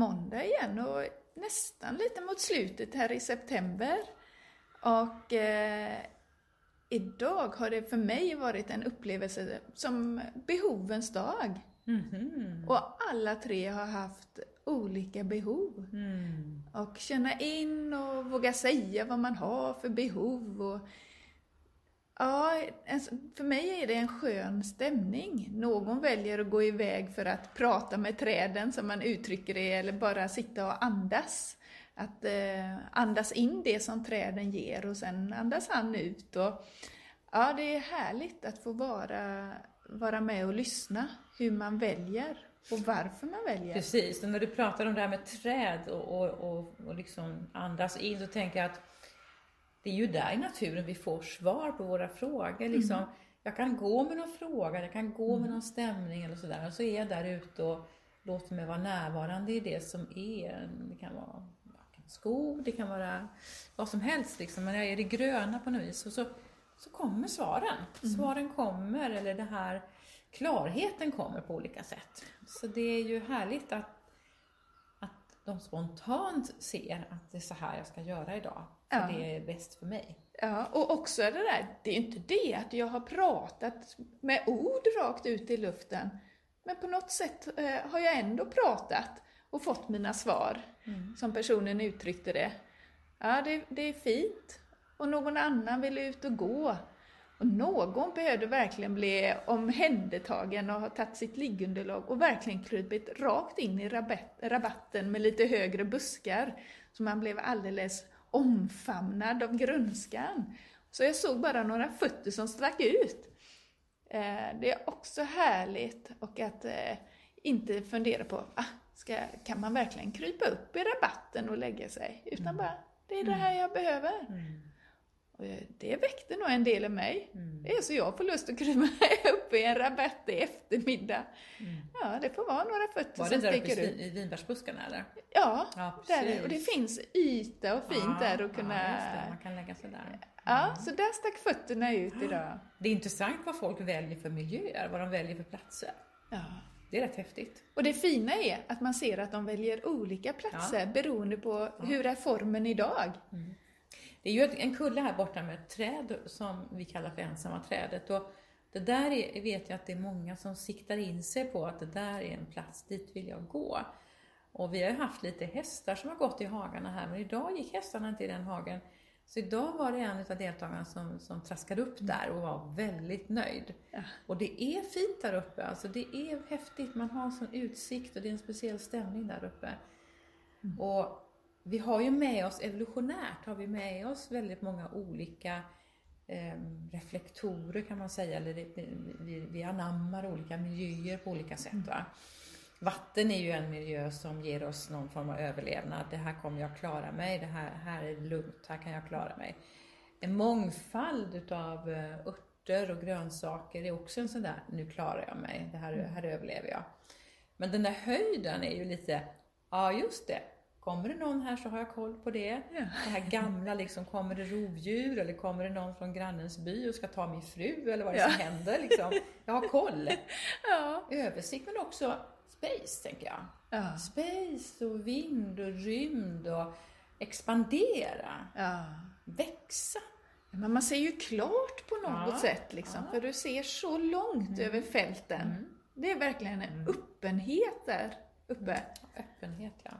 måndag igen och nästan lite mot slutet här i september. Och eh, idag har det för mig varit en upplevelse som behovens dag. Mhm. Och alla tre har haft olika behov. Mm. Och känna in och våga säga vad man har för behov. Och, ja, för mig är det en skön stämning. Någon väljer att gå iväg för att prata med träden, som man uttrycker det, eller bara sitta och andas. Att eh, andas in det som träden ger och sen andas han ut. Och, ja, det är härligt att få vara, vara med och lyssna hur man väljer och varför man väljer. Precis, och när du pratar om det här med träd och, och, och, och liksom andas in så tänker jag att det är ju där i naturen vi får svar på våra frågor. Liksom, Jag kan gå med någon fråga, jag kan gå med någon stämning eller sådär och så är jag där ute och låter mig vara närvarande i det som är. Det kan vara skog, det kan vara vad som helst liksom, men jag är i det gröna på något vis. Och så, så kommer svaren. Svaren kommer, eller det här klarheten kommer på olika sätt. Så det är ju härligt att, att de spontant ser att det är så här jag ska göra idag. För Ja. det är bäst för mig. Ja, och också det där, det är inte det att jag har pratat med ord rakt ut i luften. Men på något sätt eh, har jag ändå pratat och fått mina svar, som personen uttryckte det. Ja, det, det är fint. Och någon annan vill ut och gå. Och någon behövde verkligen bli omhändertagen och ha tagit sitt liggunderlag och verkligen krupit rakt in i rabatt, rabatten med lite högre buskar. Så man blev alldeles omfamnad av grönskan. Så jag såg bara några fötter som stack ut. Eh, Det är också härligt och att eh, inte fundera på, ah, ska, kan man verkligen krypa upp i rabatten och lägga sig? Utan bara, det är det här jag behöver. Och det väckte nog en del i mig. Det är så jag får lust att krypa upp i en rabatt i eftermiddag. Ja, det får vara några fötter Var det som där uppe sticker i, ut. i vinbärsbuskarna eller? Ja, Ja, där, och det finns yta och fint Ja, där att kunna... Ja, det. Man kan lägga sig där. Ja, så där stack fötterna ut idag. Det är intressant vad folk väljer för miljöer, vad de väljer för platser. Ja. Det är rätt häftigt. Och det fina är att man ser att de väljer olika platser beroende på hur är formen idag. Det är ju en kulle här borta med ett träd som vi kallar för ensamma trädet. Och det där är, vet jag att det är många som siktar in sig på att det där är en plats, dit vill jag gå. Och vi har haft lite hästar som har gått i hagarna här, men idag gick hästarna inte i den hagen. Så idag var det en av deltagarna som, som traskade upp där och var väldigt nöjd. Ja. Och det är fint där uppe, alltså det är häftigt, man har en sån utsikt och det är en speciell stämning där uppe. Och vi har ju med oss, evolutionärt har vi med oss väldigt många olika eh, reflektorer kan man säga, eller det, vi, vi anammar olika miljöer på olika sätt. Va? Vatten är ju en miljö som ger oss någon form av överlevnad. Det här kommer jag klara mig, det här, här är lugnt, här kan jag klara mig. En mångfald utav eh, örter och grönsaker är också en sån där, nu klarar jag mig, det här, här överlever jag. Men den där höjden är ju lite, ja just det, kommer det någon här så har jag koll på det. Ja. Det här gamla liksom, kommer det rovdjur eller kommer det någon från grannens by och ska ta min fru eller vad det är som händer liksom. Jag har koll. Ja. Översikt men också space tänker jag. Ja. Space och vind och rymd och expandera, ja. växa. Men man ser ju klart på något Ja, sätt liksom, ja. för du ser så långt över fälten. Det är verkligen en öppenhet där uppe. Öppenhet ja.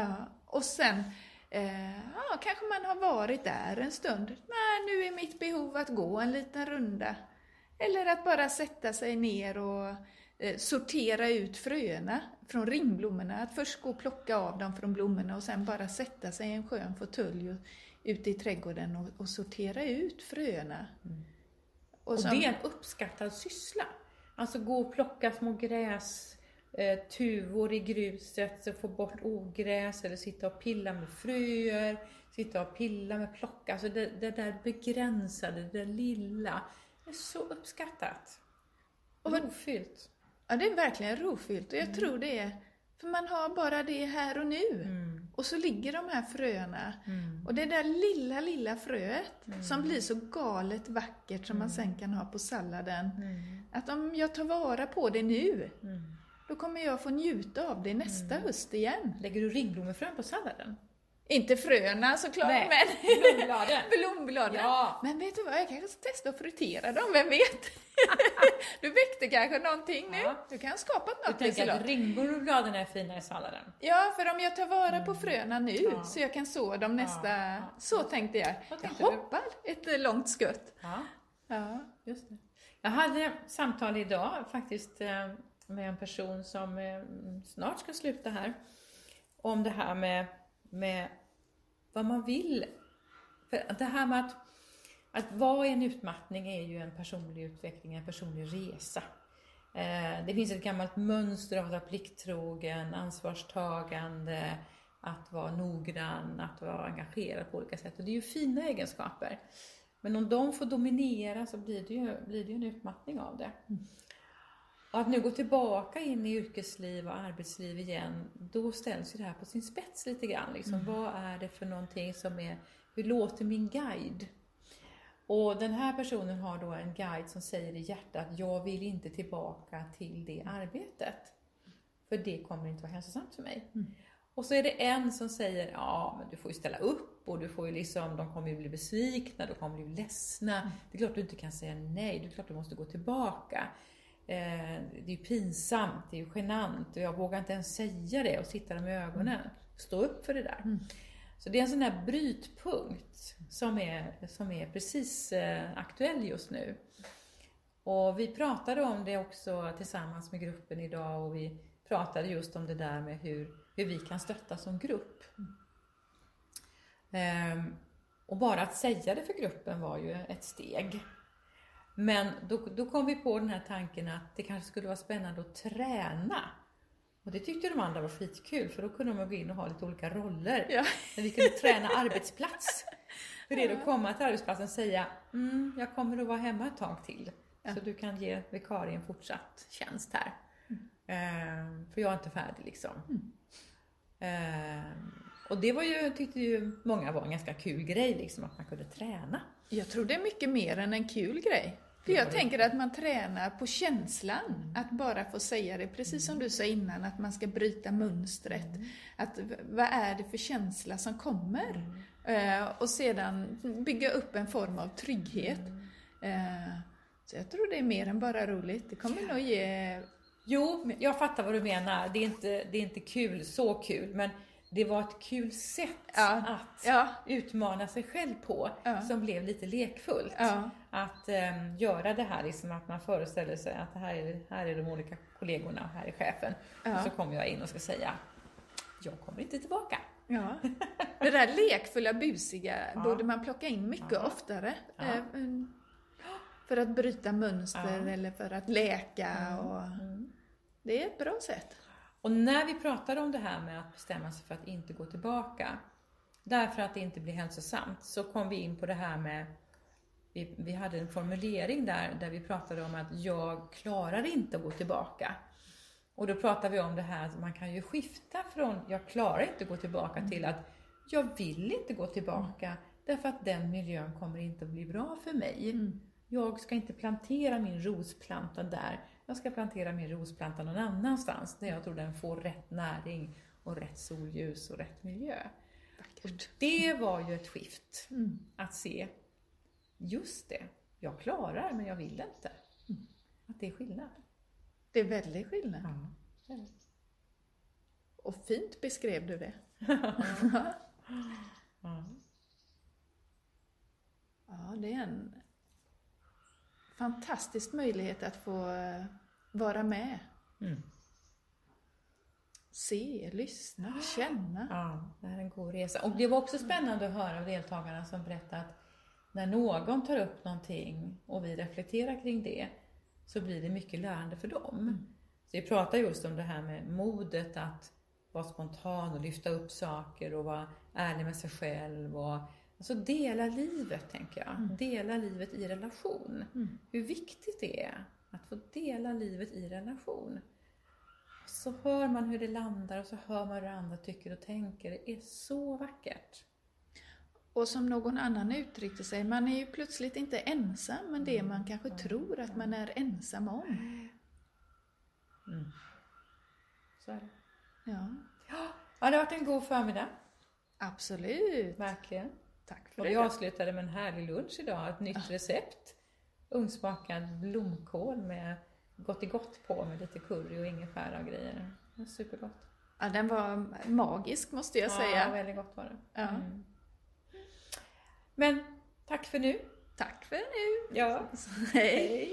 Ja. Och sen eh, ja, kanske man har varit där en stund. Nej, nu är mitt behov att gå en liten runda. Eller att bara sätta sig ner och eh, sortera ut fröna från ringblommorna. Att först gå och plocka av dem från blommorna och sen bara sätta sig i en skön fåtölj och- ute i trädgården och, och sortera ut fröna. Och som- det är en uppskattad syssla. Alltså gå och plocka små gräs, eh, tuvor i gruset, så få bort ogräs eller sitta och pilla med fröer, sitta och pilla med plocka. Alltså det, det där begränsade, det där lilla, är så uppskattat. Och vad- rofyllt. Ja, det är verkligen rofyllt och jag tror det är för man har bara det här och nu. Och så ligger de här fröna. Och det där lilla, lilla fröet som blir så galet vackert som man sen kan ha på salladen. Att om jag tar vara på det nu, då kommer jag få njuta av det nästa Mm. höst igen. Lägger du ringblommefrön på salladen? Inte fröna såklart, Nej, men blombladen. blombladen. Ja. Men vet du vad, jag kanske ska testa att fritera dem, vem vet? du väckte kanske någonting nu? Ja. Du kan ha skapat något tänker att ringblombladen är fina i salladen. Ja, för om jag tar vara på fröna nu Ja. så jag kan så dem nästa... ja. Så tänkte jag. Vad Jag tänkte du? hoppar ett eh, långt skutt. Ja, Ja. just det. Jag hade samtal idag faktiskt eh, med en person som eh, snart ska sluta här. Om det här med, med vad man vill. För det här med att, att vara i en utmattning är ju en personlig utveckling, en personlig resa. Eh, Det finns ett gammalt mönster av att vara plikttrogen, ansvarstagande, att vara noggrann, att vara engagerad på olika sätt. Och det är ju fina egenskaper. Men om de får dominera så blir det ju, blir det ju en utmattning av det. Och att nu gå tillbaka in i yrkesliv och arbetsliv igen, då ställs ju det här på sin spets lite grann. Liksom. Vad är det för någonting som är, hur låter min guide? Och den här personen har då en guide som säger i hjärtat, jag vill inte tillbaka till det arbetet. För det kommer inte vara hälsosamt för mig. Och så är det en som säger, ja men du får ju ställa upp och du får ju liksom, de kommer ju bli besvikna, de kommer bli ledsna. Det är klart du inte kan säga nej, det är klart du måste gå tillbaka. Eh, det är ju pinsamt, det är ju genant och jag vågar inte ens säga det och sitta dem i ögonen. Stå upp för det där. Så det är en sån där brytpunkt som är, som är precis eh, aktuell just nu. Och vi pratade om det också tillsammans med gruppen idag och vi pratade just om det där med hur, hur vi kan stötta som grupp. Ehm, och bara att säga det för gruppen var ju ett steg. Men då, då kom vi på den här tanken att det kanske skulle vara spännande att träna. Och det tyckte de andra var skitkul för då kunde de gå in och ha lite olika roller. Ja. När vi kunde träna arbetsplats. Hur är det att komma till arbetsplatsen och säga mm, jag kommer att vara hemma ett tag till. Så du kan ge vikarien fortsatt tjänst här. Ehm, för jag är inte färdig liksom. Ehm, och det var ju, tyckte ju många var en ganska kul grej liksom att man kunde träna. Jag tror det är mycket mer än en kul grej. För Ja, jag tänker att man tränar på känslan, att bara få säga det, precis som du sa innan, att man ska bryta mönstret. Att v- vad är det för känsla som kommer? Eh, och sedan bygga upp en form av trygghet. Eh, så jag tror det är mer än bara roligt. Det kommer nog ge... Jo, jag fattar vad du menar. Det är inte, det är inte kul, så kul, men det var ett kul sätt Ja, att ja. utmana sig själv på Ja. som blev lite lekfullt. Att ehm, göra det här, liksom att man föreställer sig att här är, här är de olika kollegorna och här är chefen. Och så kommer jag in och ska säga, jag kommer inte tillbaka. Ja. Det där lekfulla, busiga borde man plocka in mycket oftare. Ja. Eh, mm, För att bryta mönster eller för att läka. Och Mm. det är ett bra sätt. Och när vi pratade om det här med att bestämma sig för att inte gå tillbaka, därför att det inte blir hälsosamt, så kom vi in på det här med vi, vi hade en formulering där, där vi pratade om att jag klarar inte att gå tillbaka. Och då pratade vi om det här att man kan ju skifta från jag klarar inte att gå tillbaka till att jag vill inte gå tillbaka därför att den miljön kommer inte att bli bra för mig. Jag ska inte plantera min rosplanta där. Jag ska plantera min rosplanta någon annanstans där jag tror den får rätt näring och rätt solljus och rätt miljö. Vackert. Det var ju ett skift Mm. att se, just det, jag klarar men jag vill inte. Att det är skillnad. Det är väldigt skillnad. Ja. Och fint beskrev du det. Ja. Ja, det är en fantastisk möjlighet att få eh, vara med. Mm. Se, lyssna, känna. Ja, det här är en god resa. Och det var också spännande att höra av deltagarna som berättade att när någon tar upp någonting och vi reflekterar kring det så blir det mycket lärande för dem. Så vi pratar just om det här med modet att vara spontan och lyfta upp saker och vara ärlig med sig själv och alltså dela livet, tänker jag. Dela livet i relation. Hur viktigt det är att få dela livet i relation. Så hör man hur det landar och så hör man hur andra tycker och tänker. Det är så vackert. Och som någon annan uttryckte sig, man är ju plötsligt inte ensam med det man kanske tror att man är ensam om. Så är det. Ja, Ja, det har varit en god förmiddag. absolut. Verkligen. Tack för Och vi det. avslutade med en härlig lunch idag, ett nytt recept. Ugnsbakad blomkål med gott i gott på med lite curry och ingefära och grejer. Supergott. Ja, den var magisk måste jag Ja, säga. väldigt gott var det. Ja. Mm. Men tack för nu. Tack för nu. Ja. Hej.